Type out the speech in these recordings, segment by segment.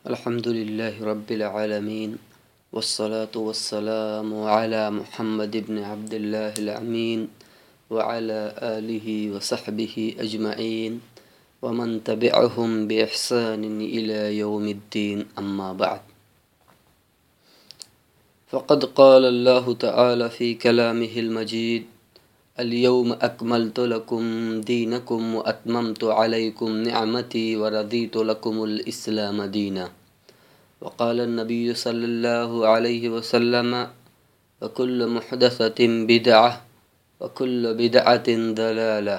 الحمد لله رب العالمين والصلاة والسلام على محمد بن عبد الله الأمين وعلى آله وصحبه أجمعين ومن تبعهم بإحسان إلى يوم الدين أما بعد. فقد قال الله تعالى في كلامه المجيد اليوم أكملت لكم دينكم وأتممت عليكم نعمتي ورضيت لكم الإسلام دينا. وقال النبي صلى الله عليه وسلم وكل محدثة بدعة وكل بدعة دلالة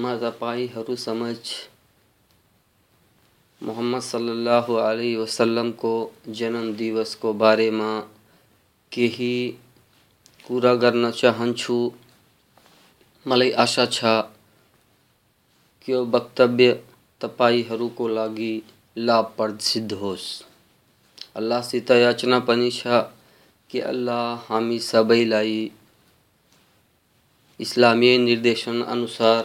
مرج محمد صلی اللہ علیہ وسلم کو جنم دیوس کو بارے میں کہا کرنا چھو۔ مل آشا تھا کہ وہ کو تفری لا سدھ ہوس۔ اللہ ستنا پانی کہ اللہ ہمیں سبھی اسلامی نردیشن انسار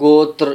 گوتر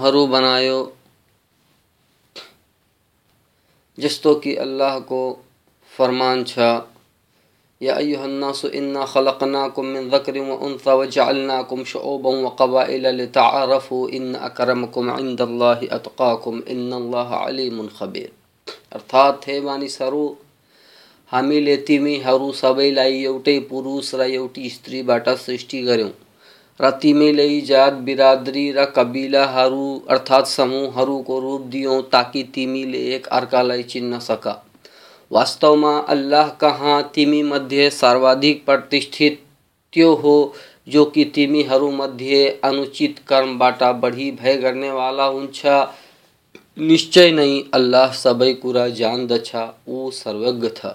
ہرو بناؤ جس تو کہ اللہ کو فرمان چھا۔ یا ایوہ الناس انا خلقناکم من ذکر و انثا وجعلناکم شعوبا و قبائل لتعارفو ان اکرمکم عند اللہ اتقاکم، ان اللہ علیم خبیر۔ ارتھات ہے بانی سرو تمی اور سبھی ایوٹ پورش ر ایوٹی استعری سرشی گروں ر تم برادری ربیلا ارات سموہر کو روپ د تاکہ تم ارک چی سک واست میں اللہ کہاں تمے سروا پر ہو جی مد بڑی والا ہوشچ نہیں اللہ سبکر جاند تھا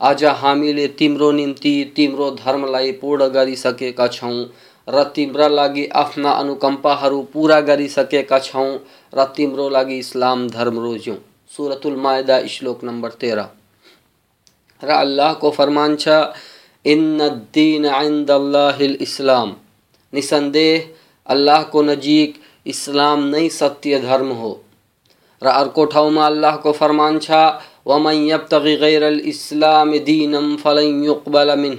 آج ہم درم لائن کر تیمرا لگی آپکمپا پورا کر تیمروگرم روزوں سورت میدا شلوک نمبر تیرہ رہ کو فرمینس نسند اللہ کو نزک اسلام نئی ستیہ درم ہو فرما ومن يبتغي غير الإسلام دينا فلن يقبل منه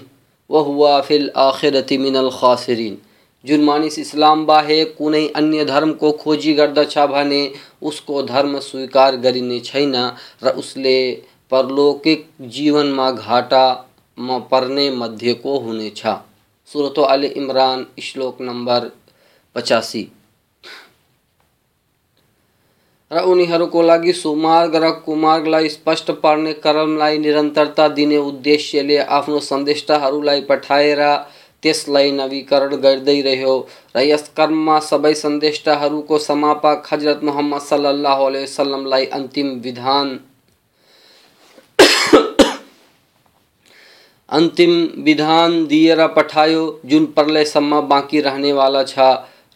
وهو في الآخرة من الخاسرين۔ جرمانس اسلام باہے کونے انی دھرم کو کھوجی گردہ چھابانے اس کو دھرم سویکار گرینے چھائینا ر اس لے پرلوکک جیون ما گھاٹا، ما پرنے مدھے کو ہونے چھا۔ صورت علی عمران، اشلوک نمبر پچاسی۔ ر انہ کو لگ سو مگ ر کم اسپشٹ پڑنے کرمترتا دینے ادیہ نے آپ سندے پٹایا تسلائی نوی کرن کر اس قرم سب سندا سماپک حضرت محمد سلیہ سلام امان دکھاؤ جن پرلے سمجھ باقی رہنے والا چ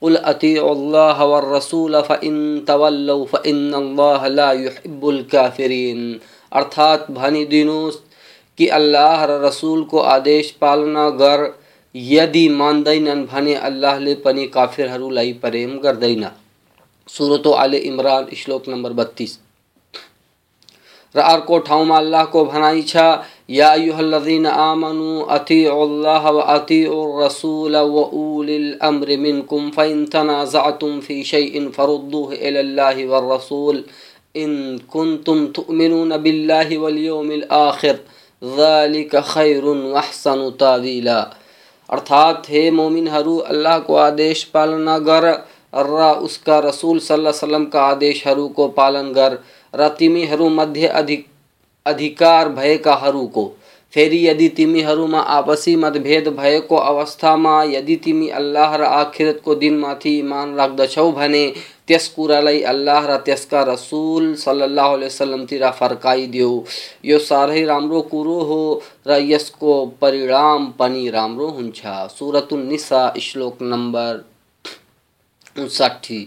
قل اتیع اللہ والرسول فان تولو فان اللہ لا يحب الكافرین ارثات بھانی دینوس، کہ اللہ رسول کو آدیش پالنا گر، یدی ماندینن بھانے اللہ لے پنی کافر حرو لائی پریم گردینا۔ صورت عال عمران، اشلوک نمبر بتیس۔ رار کو ٹھاؤں اللہ کو بھنائی چھا یا ایوہ الذین آمنوا اتیعوا اللہ و اتیعوا الرسول و اولی الامر منکم فإن تنازعتم فی شیئن فردوه الى اللہ والرسول ان کنتم تؤمنون باللہ والیوم الآخر ذالک خیر واحسن تاویلا ارتھات ہے مومن ہرو، اللہ کو آدیش پالنا گر را اس کا رسول صلی اللہ علیہ وسلم کا آدیش ہرو کو پالن گر۔ رتیمی ہرو مدھے ادھک ادھار بر کو فری یدمی آپس متبدھ اوسا میں یعنی تم اللہ ر آخرت کو دن میری مان رکھدے تو اس کورا لہر کا رسول سلیہ سلامتی فرک یہ سارے رام کوروں ہو اس کو پرینام ہوا شلوک نمبر انسٹھی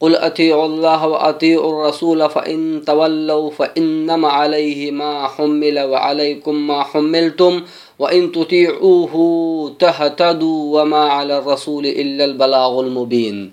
قل أطيعوا الله وأطيعوا الرسول فإن تولوا فإنما عليه ما حمل وعليكم ما حملتم وإن تطيعوه تهتدوا وما على الرسول إلا البلاغ المبين.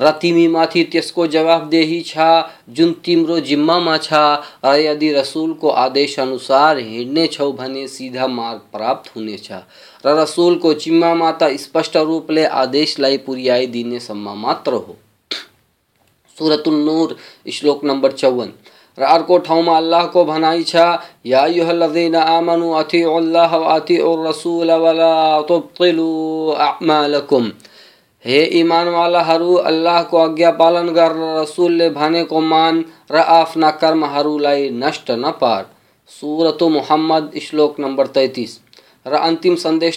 ر تمی میری اس کو جبدے جن تیمرو جی رسول کو آدیشنسار ہنے سیدھا مک پراپت ہونے رسول کو جدی پی دورت شلوک نمبر چوند ر ہے ایمان والا ہرو، اللہ کو آگیا پالن گر، رسول لے بھانے کو مان رعاف نہ کرم ہرو لائی نشٹ نہ پار۔ سورت محمد اشلوک نمبر تینتیس۔ ر انتم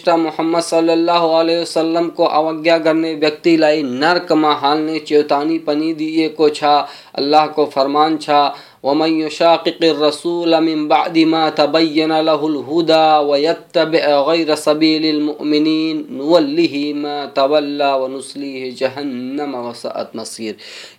محمد صلی اللہ علیہ وسلم کو اوگیا کرنے ویکتی لائی نرک ماں نے چیوتانی پنی دیے کو چھا، اللہ کو فرمان چھا۔ ومن يشاقق الرسول من بعد ما تبين له الهدى ويتبع غير سبيل المؤمنين، نوله ما تولى ونسليه جهنم وساءت مصير۔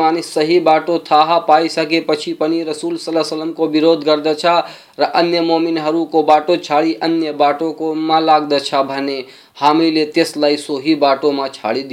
مانیسٹو تھاہ پائی سکے پچ رسول سلسلام کو برود کرد مومی کو باٹو چاڑی انٹو کو مدد بنے ہمیں تسلائی سو ہی بات میں چاڑی د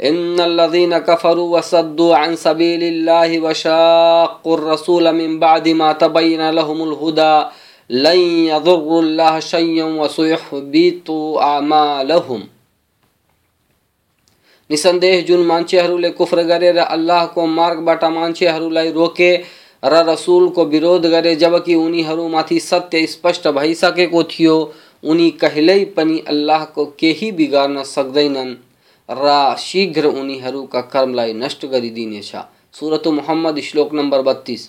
إن الذين كفروا وصدوا عن سبيل الله وشاقوا الرسول من بعد ما تبين لهم الهدى لن يضروا الله شيئا وسيحبط أعمالهم نسندیہ جن مجھے کفر گرے رہ کو مار مانچے مچھے روکے ر رسول کو برو کرے جبکہ انہیں میری ستیہ اسپش بھائی الاح کو کہی بن سکتے شیگر شیبر ان کا کرم نش کردی سورت محمد شلوک نمبر بتیس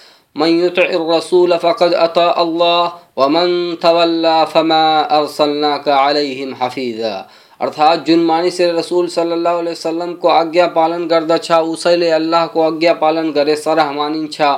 من يطع الرسول فقد أطاع الله، ومن تولى فما أرسلناك عليهم حفيظا۔ ارتھات جن مانی سے رسول صلی اللہ علیہ وسلم کو آگیا پالن گردہ چھا اسے لے اللہ کو آگیا پالن گرے سر ہمانی چھا۔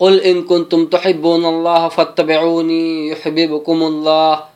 قل ان كنتم تحبون الله فاتبعوني يحببكم الله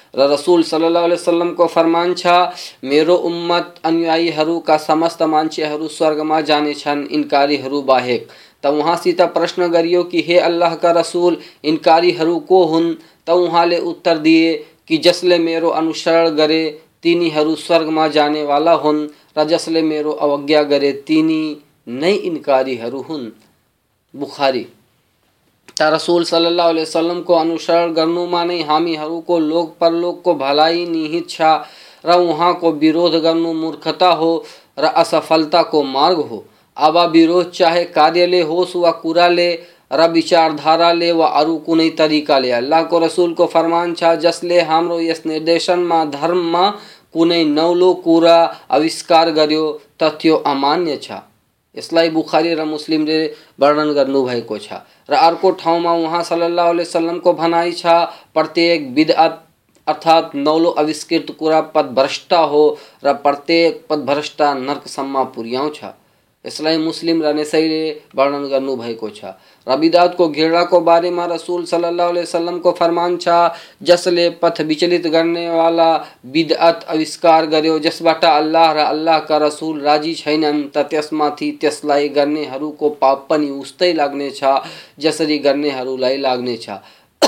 رسول صلی اللہ علیہ وسلم کو فرمان چھا، میرو امت انیائی حرو کا سمست مانچے حرو سورگما جانے چھن، انکاری حرو باہک تو وہاں سیتا پرشن گریو کہ ہے اللہ کا رسول، انکاری حرو کو ہن؟ تو وہاں لے اتر دیے کہ جسلے میرو انوسرن گرے، تینی حرو سورگما جانے والا ہن۔ رجسلے میرو اوگیا گرے، تینی نئی انکاری حرو ہن۔ بخاری رسول صلی اللہ علیہ وسلم کو انوشر گرنما نہیں؟ حامی ہرو کو لوگ پر لوگ کو بھلائی نیہت چھا۔ روہاں کو بیروھ گرنو مورکھتا ہو۔ ر اسفلتا کو مارگ ہو۔ آبا بیروھ چاہے کاریہ لے ہو سوا کورا لے۔ ر વિચારધારા લે વ અરુ کو તરીકા લે અલ્લાહ કો રસૂલ કો ફરમાન છા જસલે હામરો યસ નિર્દેશનમાં ધર્મમાં કુનઈ નવલો કુરા આવિષ્કાર કર્યો તથ્યો અમાન્ય છા اسلائی بے مسم نے ورن کرنا روپ ٹاؤں میں وہاں سلیہ سلام کو بنا چھ پرتک ارات نولو آوشکر کو پدرشا ہوا پرت پد برسا نرکسم پوریاؤں اسلائی مسلم رسائی ون کر ربیدات کو گھیڑا کو بارے ماں رسول صلی اللہ علیہ وسلم کو فرمان چھا جسلے پتھ بچلت گرنے والا بدعت اوسکار گرو جس بٹا اللہ را اللہ کا رسول راجی چھینن، تا تتسما تھی تیس لائی گرنے ہرو کو پاپنی اوستے لگنے چھا جسری گرنے ہرو لائی لگنے چھا۔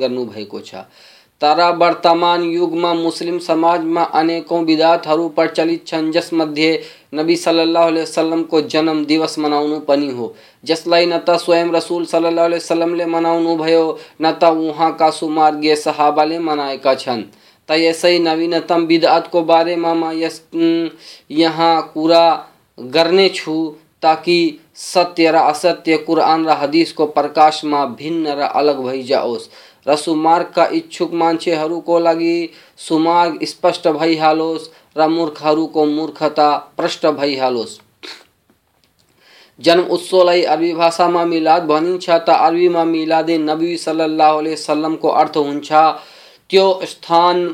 گرنو بھائی کو چھا۔ ترا ورتمان یوگ میں مسلم سمج میں انےکوں پر پرچلت جس مدے نبی سلیہ سلام کو جنم دس منا ہو۔ جس لائن نہ تو سوئم رسول سلیہ سلامل منا نہ کا سو مارے شہاب نے منایا تعریف نویلتم بدآت کو بارے میں مس یہاں کو ستیہ راستیہ قرآن ر حدیث کو پرکاش میں بھن راس بھائی جاؤس۔ رسوارگ کا انچک مچھے کو لگ سو مگ اسپشٹ بائی ہالوس رورخ کو مورکھتا پش بھائی ہالوس جنم اتو لربی میں ملاد بنی چربی میں میلادے نبی سلیہ سلام کو ارد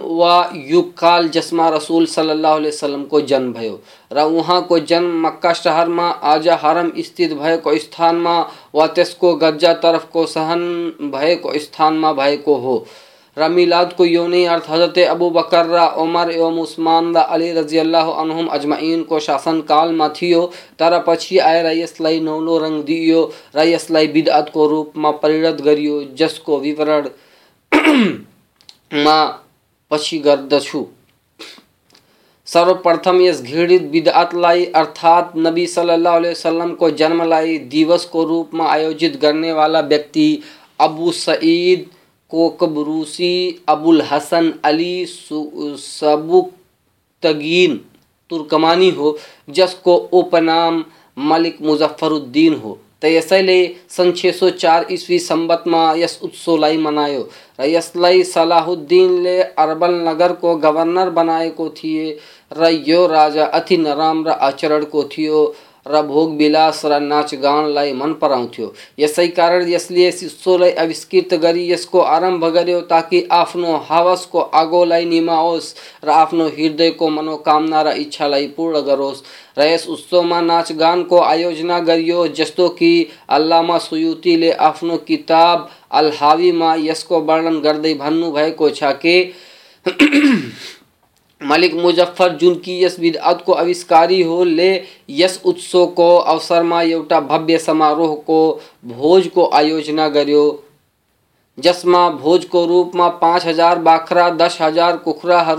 ہوا یوگ کال جس میں رسول سلیہ سلام کو جنم بو ر مکا شہر میں آج ہرمتھ اس و تس کو گجا ترف کو سہن بھائی اساند کو یونئی ارد حضرت ابو بکرا امر اوم عسمان علی رضی اللہ عنہم اجمین کو شاسن کا آئے اس لیے نولو رنگ دیو۔ ر اسد روپ میں پریرت کری جس کو پچھل سرو پرتم اس گھڑی بدعت لائی ارتات نبی صلی اللہ علیہ وسلم کو جنم لائی۔ دیوس کو روپ میں آزت کرنے والا ویکتی ابو سعید کوکبروسی ابوالحسن علی سبتگین ترکمانی ہو، جس کو اوپنام ملک مظفرودن ہو۔ تیسے اس سن چھ سو چار عیسوی سمبت میں یس اتسو لائی لائیں ریس لائی صلاح الدین لے اربل نگر کو گورنر بنائے کو تھیے۔ ر یو راجا اتنیم رچر کو بوگ بلاس ناچ گان من پراؤتھ اسی کار اسکرت کری اس کو آرمب گری تاکہ آپ ہاوس کو آگولہ نماؤس روپیہ ہردے کو منوکام اچھا پور کروس ر اس اتسو میں ناچ گان کو آجنا کریے جسوں کہ اللہ سوتی کتاب الحی میں اس کو ون کرتے بنو ملک مظفر جن کی یس ہوسو کو اوسر میں ایٹا بوی سماروہ کو بوج کو آیوجنا گریو۔ جس میں بوج کو روپ ماں پانچ ہزار باکھرا، دس ہزار کھا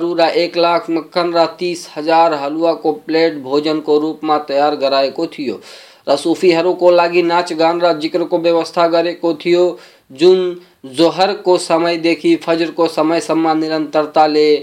روڑا ایک لاکھ مکھن ر تیس ہزار ہلوا کو پلیٹ بھوجن کو روپ ماں تیار کر سوفی کو ناچ گانا جیوستھا کر زوہر کو سمعدھی فجر کو سمئے نرترتا لے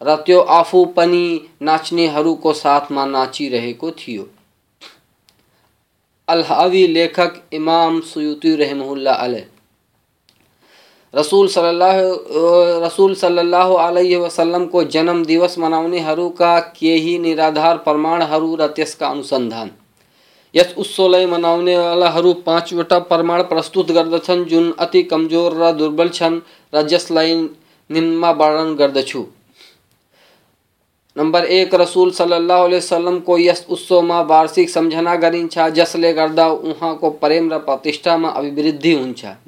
رن ناچنے کو ساتھ میں ناچی رہے تھے الحوی لیکک امام سیوتی رحم اللہ علیہ۔ رسول صلی اللہ، رسول صلی اللہ علیہ وسلم کو جنم دورس منانے کا یہی نادھار پرماعر ر تس کا اسولہ منا پانچوٹا پرم پرست کردن جن اتنی کمزور ر دربل ر جس نرچ نمبر ایک، رسول سلیہ سلام کو اسو میں وارشک سمجھنا کرساں کو پرم راستے ابھی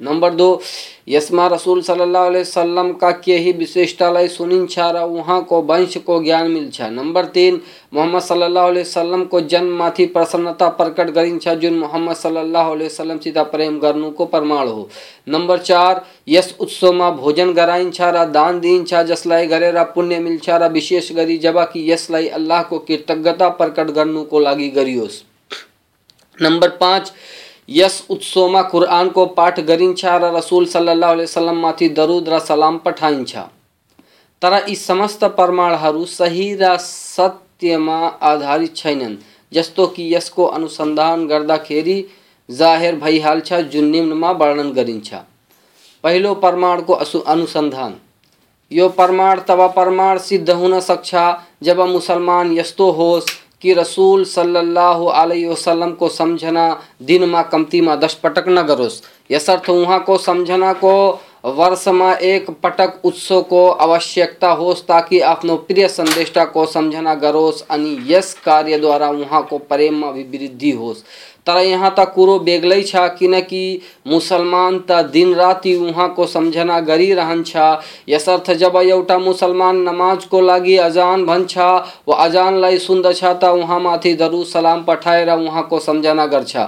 ہومبر دو اس میں رسل سلیہ سلام کا کہیں بیشتا سنی کو ونش کو جان مل نمبر تین، محمد سلیہ سلم کو جنم پرسنتا پرکٹ کر جن محمد سلیہ سلام ستھ پرن کو پر نمبر چار اس میں بوجن کراچا دان دی جس لائک کر پونے ملش گری جبکہ اس لائک اللہ کو کتجتا پرکٹ کرنا کو لگی کریوس نمبر پانچ یس اتسوما قرآن کو پٹھا رسول سلیہ سلام میں درود، را سلام پٹائ تر یہ پر سہی رتیہ آدھاری چھائنن جستو کی یس کو انسندان گردہ کھیری ظاہر بھائی حال جو نم میں ون یو یہ پرم تب سی دہونا سکچھا جب مسلمان یسوع کہ رسول صلی اللہ علیہ وسلم کو سمجھنا دن ماں کمتی ماں دس پٹک نہ گروس۔ کروس وہاں کو سمجھنا کو ورس ماں ایک پٹک اتس کو آوشیکتا ہوس تاکہ اپنو آپ پرندہ کو سمجھنا گروس۔ انی یس این دوارا وہاں کو پرمدی ہوس۔ ترا یہاں تا کورو بیگلئی چھا کنکی مسلمان تا دن راتی وہاں کو سمجھنا گری رہن چھا یسرت جب یوٹا مسلمان نماز کو لگی اجان بھن چھا و اجان لائی سند چھا تا وہاں ماتھی درو سلام پٹھائے را وہاں کو سمجھنا گر چھا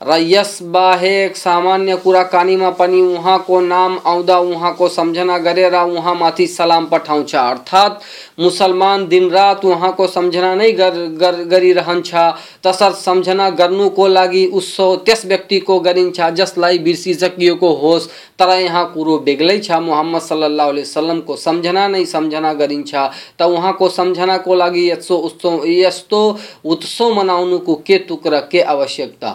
ر اس باہرای میں نام آؤں وہاں کو سمجھنا کرے وہاں میری سلام پٹاؤ ارات مسلمان دن رات وہاں کو سمجھنا نہیں رہن چسر سمجھنا کرنا کو لگ اوستی کو جس لائبری برسے کو ہوس تر یہاں کوروں بگلے محمد سلیہ سلام کو سمجھنا نہیں، سمجھنا گری تہاں کو سمجھنا کو لگ یس اتسو منا کو کے توشیکتا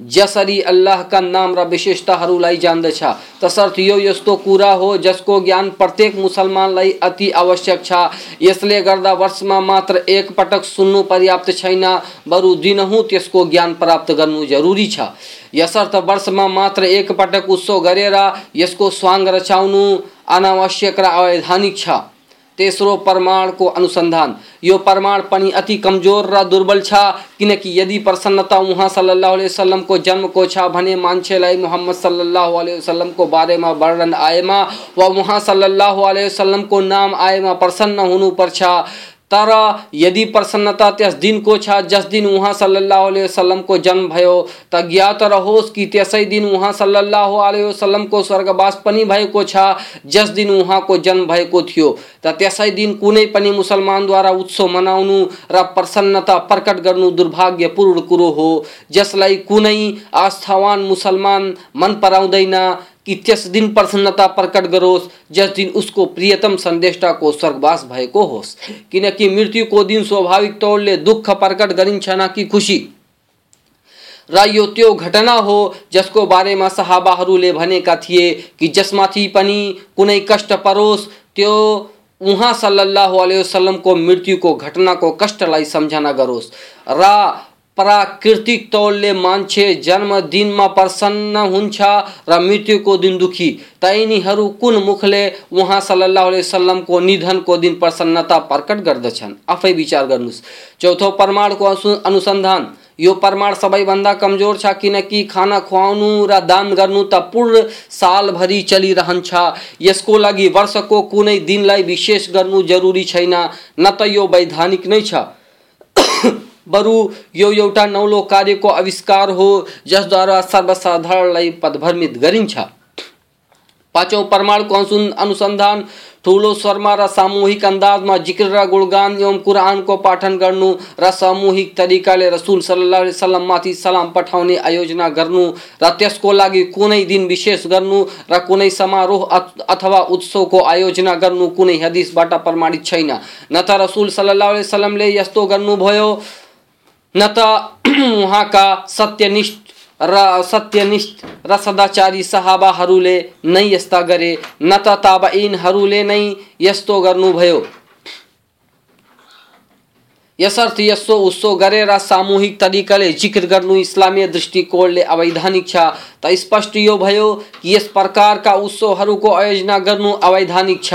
جسری اللہ کا نام رشیشتا جاند تصرت یہاں ہو، جس کو جان پرت مسلمان لائ آوشک اس لیے وش میں مت ایک پٹک سنیاپت چرو دنہوں اس کو جان پراپت کرنا ضروری ہے اسرتھ وش میں مت ایک پٹک اس کو سنگ رچا اناوشیک روی تیسروں پرما کو انسندان یہ پرما پانی اتنی کمزور اور دربل چاہیے یدید پرسنتا وہاں صلی اللہ علیہ وسلم کو جنم کو چاہ بنے مانچے لیے محمد صلی اللہ علیہ وسلم کو بارے میں ورن آئے ماں و وہاں صلی اللہ علیہ وسلم کو نام آئے ما پرسن ہون پر چھا۔ تر یعنی پرسنتا جس دن وہاں سلیہ وسلم کو جنم بہت رہوس کہ اسی دن وہاں سلیہ سلم کو سوارگواس جس دن وہاں کو جنم تنہیں مسلمان دوارا اتس مناؤن پرسنتا پرکٹ کر درباگی پور کورو جس لائن کو آسوان مسلم من پڑھنا پرٹ کروس جس دن اس کو سرگواس بھائی ہوس۔ کم سوک پرکٹ کر جس کو بارے میں شہبا بنے کائے جسم کو مرتب کو گٹنا کو کشنا کروس ر پرا تور جم دن میں پرسن ہوا مرتب کو دن دکھی تین کون مکھ لہ علیہ السلام کو ندن کو دن پرسنتا پرکٹ کردن آپ بچار کرنا چوتھو پر انسان یہ پر سب بندہ کمزور چنکی کھانا کان کرنا تر سال بری چلی رہن اس کو لگی وش کو کون دن لائب گر ضروری چاہ نی نئی بر یہ نو لوگ ہو جسا سر پدرمت پر گوڑگان کو پاٹن کر سموہ طریقے رسول سلسل میری سلام پٹنے آجنا کرنا کو لگ کو دن بن روح اتو کو آیاجنا کردیش پر رسول سلسلام نا وہاں کا ستیہچاری شاہبا نئی استا گرے نہ تاعین اسے ساموہ طریقے سے جکر کر اسلامیہ دشکوڑ لیک اسپش یہ بھائی اس پرسو کو آجنا کرنا اویانک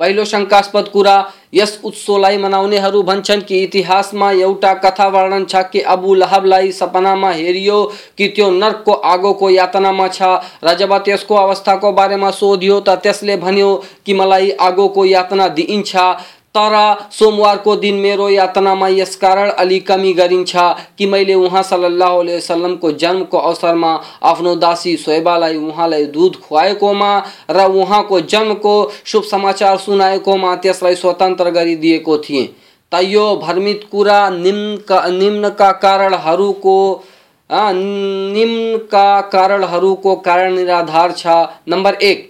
پہلے شنکاسپد کور اس میں ایوٹا کتا وارن چی ابو لہب لائ سپنا ہری نر کو آگو کو یاتنا میں چب تس کو اوسط کو بارے میں سودیو تھی مل آگو کو یاتنا د ترا سوموار کو دن میرے یاتنا میں اسکار الی کمی گری کہ وہاں سلیہ وسلم کو جنم کو اوسر میں آپ داس شویبا وہاں لائک دودھ خوب کو جنم کو شاچار سنا میں تسلط سوتن کر دیکھے تھے ترمی کو نمن کا کار کا کارن چمبر ایک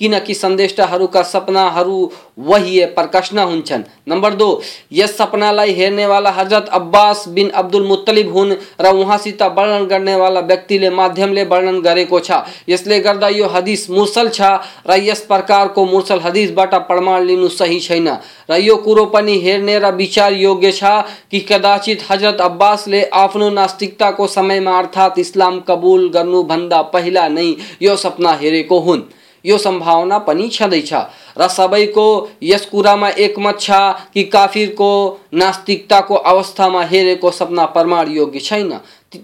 کن کدا کا سپنا وہیے پرکشنا ہومبر دو سپنا ہلا حضرت ابباس بن ابدل متلیب ہون رن کرنے والا ویکملے ون کرس ہدیس مورسل ر اس پر مورسل حدیس بٹ پر صحیح چل رہا ہی کداچ حضرت عباس نے آپ ناسکتا کو سمے میں اردات اسلام قبول کرنا بندہ پہلا نہیں یہ سپنا ہر کون یہ سماؤنا بھی چند ر اسکر میں ایک مت ہے کہ کافی کو ناسکتا کو اوسا میں ہر ایک سپنا پر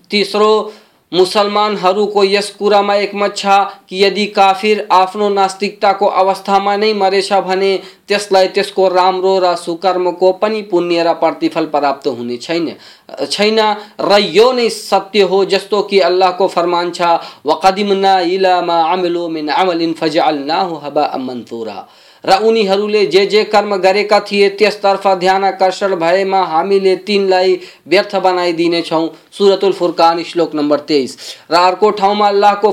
تیسرو مسلمان ہرو کو یسکورا ما ایک مت یدی کافر آفنو ناستکتا کو اوستھا میں نہیں تیس لائے تیس کو رامکرم کو پونے پرفل پراپت ہونے ر یہ نہیں ستیہ ہو جستو کی اللہ کو فرم نہ جی جی کرم کرے تر آکر ہمرت بنا دور فرقان شلوک نمبر تیئیس رو کو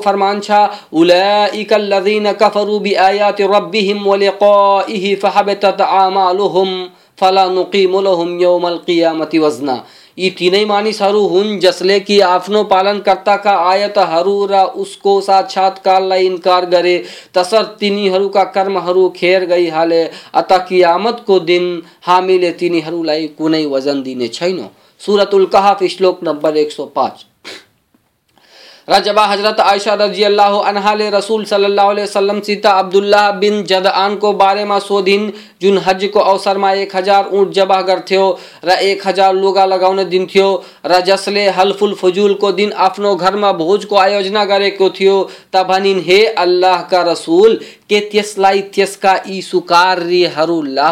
یہ تینے معنی سارو ہن جسلے کی آفنو پالن کرتا کا آیاترا اس کو ساکار انے تسر تین کا کرم ہرو کھیر گئی حالے۔ اتا قیامت کو دن حامی تین کو وزن دینے چھائنو سورت القحف اشلوک نمبر ایک سو پانچ۔ رجبہ حضرت عائشہ رضی اللہ عنہ لے رسول صلی اللہ علیہ وسلم سیتا عبداللہ بن جدعان کو بارے میں سو دن جن حج کو اوسر میں ایک ہزار اونٹ جبہ گر تھیو ر ایک ہزار لوگا لگاؤنے دن تھیو، ر جسلے حلف الفجول کو دن اپنو گھر ما بھوج کو آیوجنا گرے کو تھیو۔ تبھنین ہے اللہ کا رسول، کہ تیسلائی تیسکا ای سکاری ہرو لا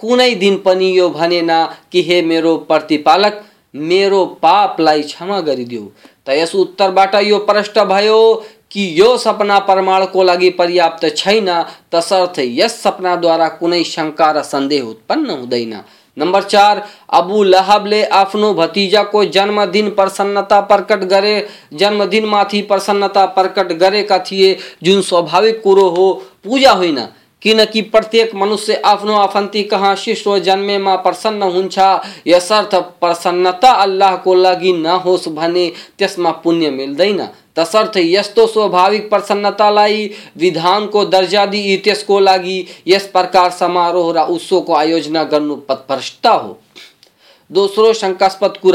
کون کہتی میرے پاپا کرش بو کہ سپنا پریم کو لگی پریاپت چسرت اس سپنا دوارا کون شنکا ر سندے اتپن ہوئی نمبر چار ابو لہب نے آپ بتا کو جنم دن پرسنتا پرکٹ کرے جنم دن میری پرسنتا پرکٹ کرے جن سوک ہو پوجا ہوئی کنکی پرتک منشیا اپنا آف کہاں شیشو جنمے میں پرسن ہوسارتھ پرسنتا اللہ کو لگی نہ ہوس بنے اس میں پونے ملتے تصرت یسواوک پرسنتا کو درجہ دیش کو لگی اس پر سمارا اس کو آجنا کرنا پتپر ہو دروکاسپد کور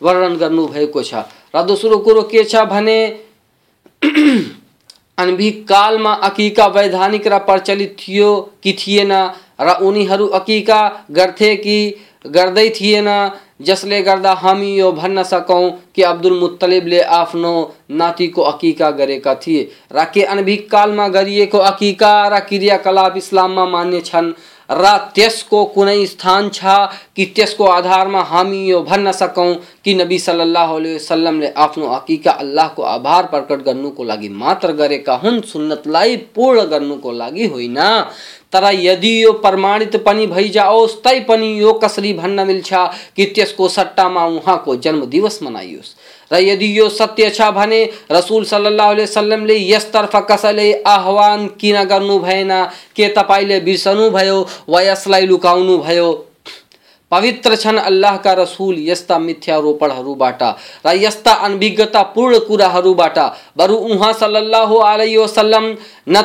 ون کر دسرو کوربیک کا ویدانی رچلتر عقیقی جس سے ہم سکوں کہ ابدل متلیب نے آپ ناتی کوکی کرکی کا کرپل میں مینے آدار میں ہم سکوں کی نبی سلسلام نے آبار پر کون سنت لائف پور کردی پروس تین کسلی بننا مل کو سٹا میں وہاں کو جنم دس مناسب دی یہ ستیہ رسول سلے سلام نے اس طرف کس لیے آنا کرنا کہ تیسنس لک پویتر چھ اللہ کا رسول اس کا میتھار روپیتا پور کور بر سل آلیہ سلام نہ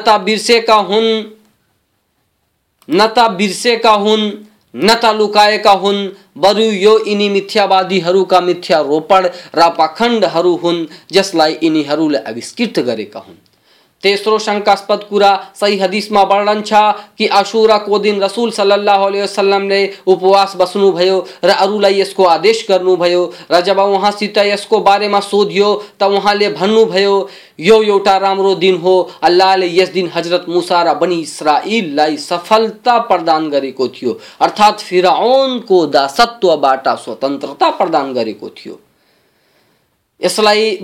نتا لن بر یہ میتھیاوادی کا میتھیا روپ راخنڈ جس لائنی آت کر تیسرو شنکاسپد کور صحیح حدیث میں برنن چی اصور کو دن رسول سلیہ وسلم نے اپواس بس رس کو آدی کرو ر جب وہاں ستر بارے میں سودیو تھی یہ رام دن ہوزرت مسارا بنی اسراعیل سفلتا پردان کری ارات فرن کو داست سوترتا پردان کر اسلائی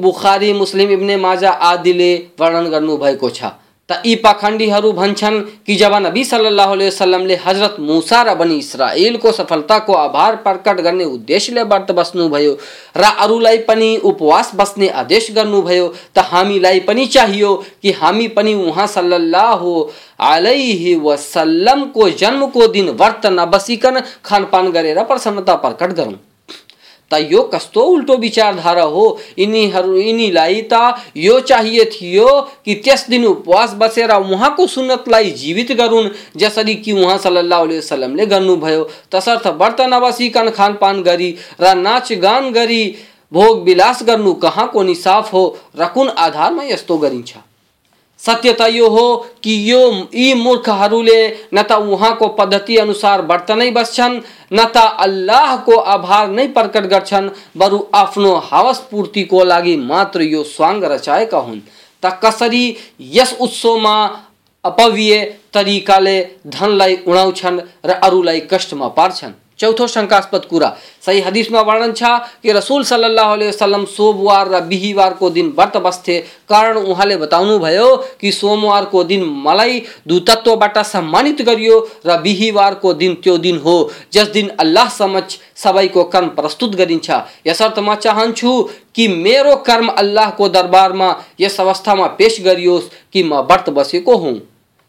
بازا آدی کرنا تا یخنڈی جبانبی سلیہ سلام حضرت موسارا بنی اسرائیل کو سفرتا کو آبار پرکٹ کرنے بس روپیے بسنے آدی کرنا تامی چاہیے کہ جنم کو دن ورت نہ بسکن خان پان کرسنتا پرکٹ کروں تا یو کستو الٹو بچار دھارا ہو انی لائی تا یو چاہیے تھیو کہ تیس دن اپواس بسے را وہاں کو سنت لائی جیوت گرون جسری کی وہاں صلی اللہ علیہ وسلم لے گرنو بھیو تسرت برتن نواسی کن کھان پان گری را ناچ گان گری بھوگ بلاس گرنو کہاں کو نصاف ہو رکن آدھار میں یستو گرین چھا ستیہ یہ ہوی مورکھتی انسار برتن بسن نہ آبار نہیں پرکٹ کروس پورتی کو لگ مچا کر کسری اسو میں ابویہ طریقے دن لائن رش میں پارچن چوتھو شنکاسپد کور صحیح ہدیش میں ورن چاہیے رسول سلیہ وسلم سوموار ریہوار کو دن ورت بس وہاں کہ سوموار کو دن مل دوٹ سمانت کری روار کو دن تو جس دن اللہ سمجھ سب کو کرم پرست اس چاہن چی میرا کرم اللہ کو دربار میں اس اوتھا میں پیش کریوس کہ میں وت بسے ہوں۔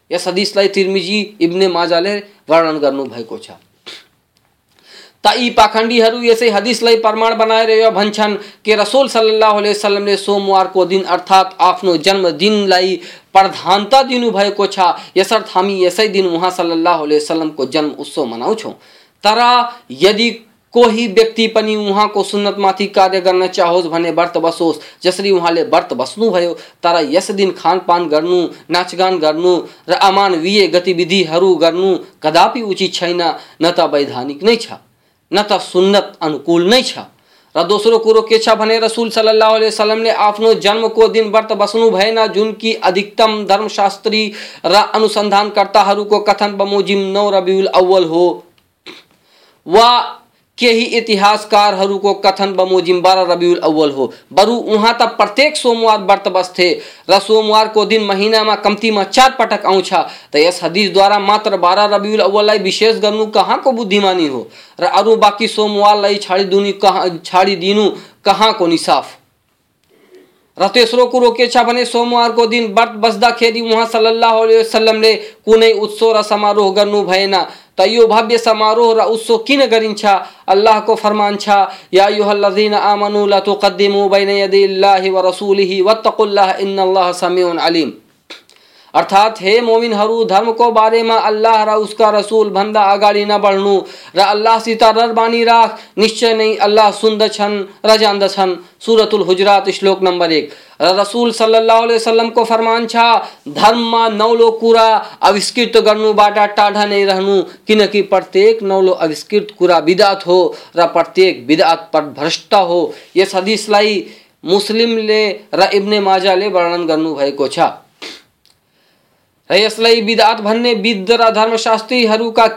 اس حدیث ترمیمجی ابن معذا نے ورن کرنا چ تای پھنڈی عام اسدیش پر رسول سلے سلام نے سوموار کو دن ارات آپ جنم دن پر دن بھوک اسی اسی دن وہاں سل علیہ سلام کو جنمس مناؤ ترکی کوئی بکنی وہاں کو سنت میری کار کرنا چاہوس بھنے ورت بسوس جسری ورت بسوں ترسن خان پان کرچ گان کر اموی گتو کداپی اچھا نت ویک نہیں نہنت انہیں دور کے سسول صلیہ سلام نے آپ جنم کو دن ورت بسن جن کی ادھکتم درم شاستری انسان کرتا کو کتھن بموزم نو ربیل ہو۔ ہوا سوموار کو بدیمانی کہاں کو نیسافر کو دن ورت بسدی سلسلام سماروہ تیو بھویہ سمارو را اسو اس کن چھا اللہ کو فرمان چھا یا ایوہ اللذین آمنو لا تقدموا بین یدی اللہ و رسولہ واتقوا اللہ ان اللہ سمیع علیم ارات ہے موین کو بارے میں اللہ ر اس کا رسول بندہ اگاڑی نہ بڑھوں سیتا رر بانی نہیں اللہ سندرات شلوک نمبر ایک اللہ علیہ السلام کو فرمان درم میں نو لوگ آت کریں رہن کنکی پرتک نو لو اوشکت ہو پرتکٹ ہو یہ سدیش مسلم مجا لوگ اسلائی بد آت بھننے بدھ ر درم شاستی کا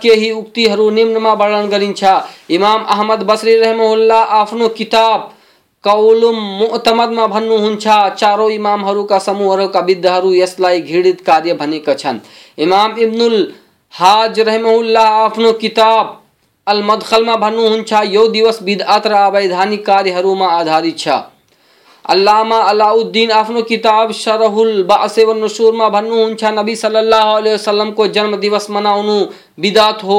نمن میں ون کرم احمد بسری رحم اللہ آپ کتاب کم متمد میں چاروں امر کا سموہ کا ودہ اس بنے کا ام امن ہاج رحم اللہ آپ کتاب المخل میں یہ دورس بد آت رکار آدارت علامہ علاء الدین آفنو کتاب شرح البعث و نشور ما بھنو انچا نبی صلی اللہ علیہ وسلم کو جنم دیوس مناونو بدات ہو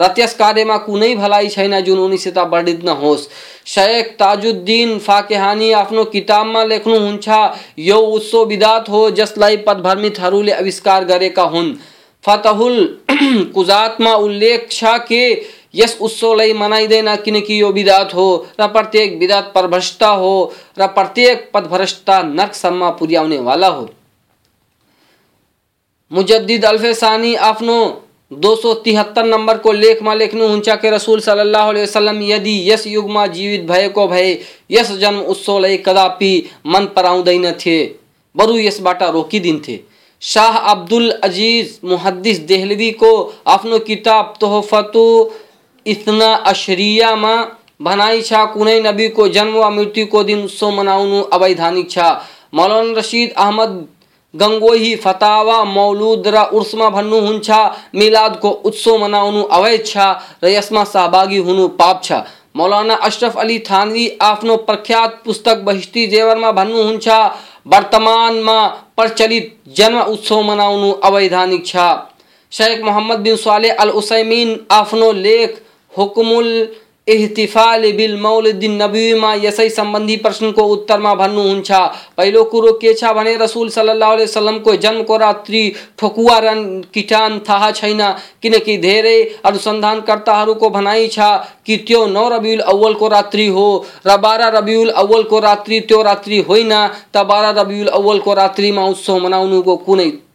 رتسے میں جس لائن پدرمت کر است ہو پرت پش ہو پر نکسم پیا مجد الفی سانی دو سو تہتر نمبر کو لیکھ ما لیکن ہنچا کے رسول صلی اللہ علیہ وسلم یدی یس یگما جیوت بھائے کو بھے یس جنم اس سو لیے کدا پی من پراؤدین تھے، برو یس باٹا روکی دن تھے۔ شاہ عبدالعجیز محدث دہلوی کو اپنو کتاب تحفتو اتنا اشریہ ما بھنائی چھا کنے نبی کو جنم و مرتی کو دن سو مناؤنو ابیدھانک چھا۔ مولانا رشید احمد گنگوہی فتاوا مولود را ارسما بھنو ہنچھا میلاد کو اتسو مناؤنو اوید چھا ریسما سہباگی ہنو پاپ چھا مولانا اشرف علی تھانوی آفنو پرکھیات پستک بہشتی جیورما بھنو ہنچھا برتمان ما پرچلت جنم اتسو مناؤنو اویدھانک چھا شیخ محمد بن صالح العسیمین آفنو لیک حکم ال اتفال بل موین نویما اسی سمبندی پرشن کو اتر میں بنوں پہلے کورو کے رسول سلیہ سلام کو جنم کو رتری ٹکوار کٹان تھا نیے انسانکرتا کو بنا چی تو نو ربیل اول کو رتری ہو۔ رارہ ربیل اول کو رتریت ہوئی تارہ ربیل او کوسو منا کو کون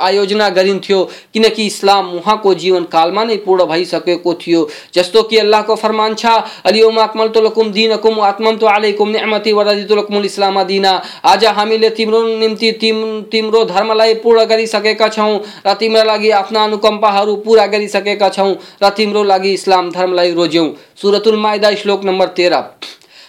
آیجنا کچھ وہاں کو جیون کا اللہ کو فرمن دینا آج ہم پورا کری سکے اُنکما پورا کری سکے تمہارا روز الک نمبر تیرہ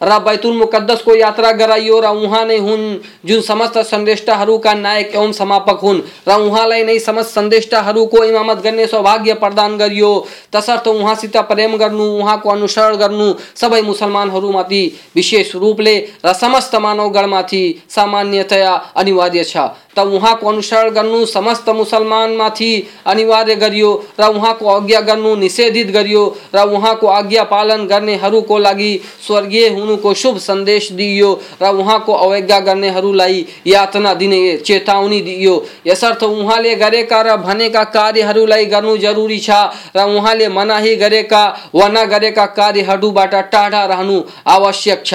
ر بیت مقدس کو یاترا کرائیے را نئی ہون جن سمست سند کا نایق ایم سماپکن ریست سند کو امامت گرنے سوباگ پردان کریے تصرت وہاں ستر پر وہاں کو انسر کرنا سبھی مسلمان روپ لیت مانو گڑھ میں سمت انیواریہ تو وہاں کو انسر کرنا سمست مسلم انیواریہ کری ر وہاں کو آجا کر گری رجا پال کرنے کوگی ہود دیے راؤ کو اوجا کرنے یاتنا دینے چیز اس بنے کا منا کر کے وغیرہ کر ٹاڑا رہن آوشک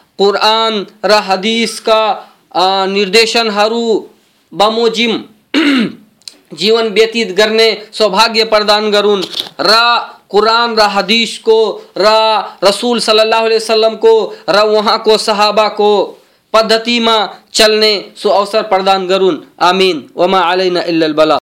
قرآن را حدیث کا نردیشن ہرو بموجم جیون ویتیت کرنے سوبھاگیہ پردان گرون را قرآن را حدیث کو، را رسول صلی اللہ علیہ وسلم کو، را وہاں کو صحابہ کو پدھتی میں چلنے سو اوسر پردان گرون۔ آمین۔ وما علینا الا البلا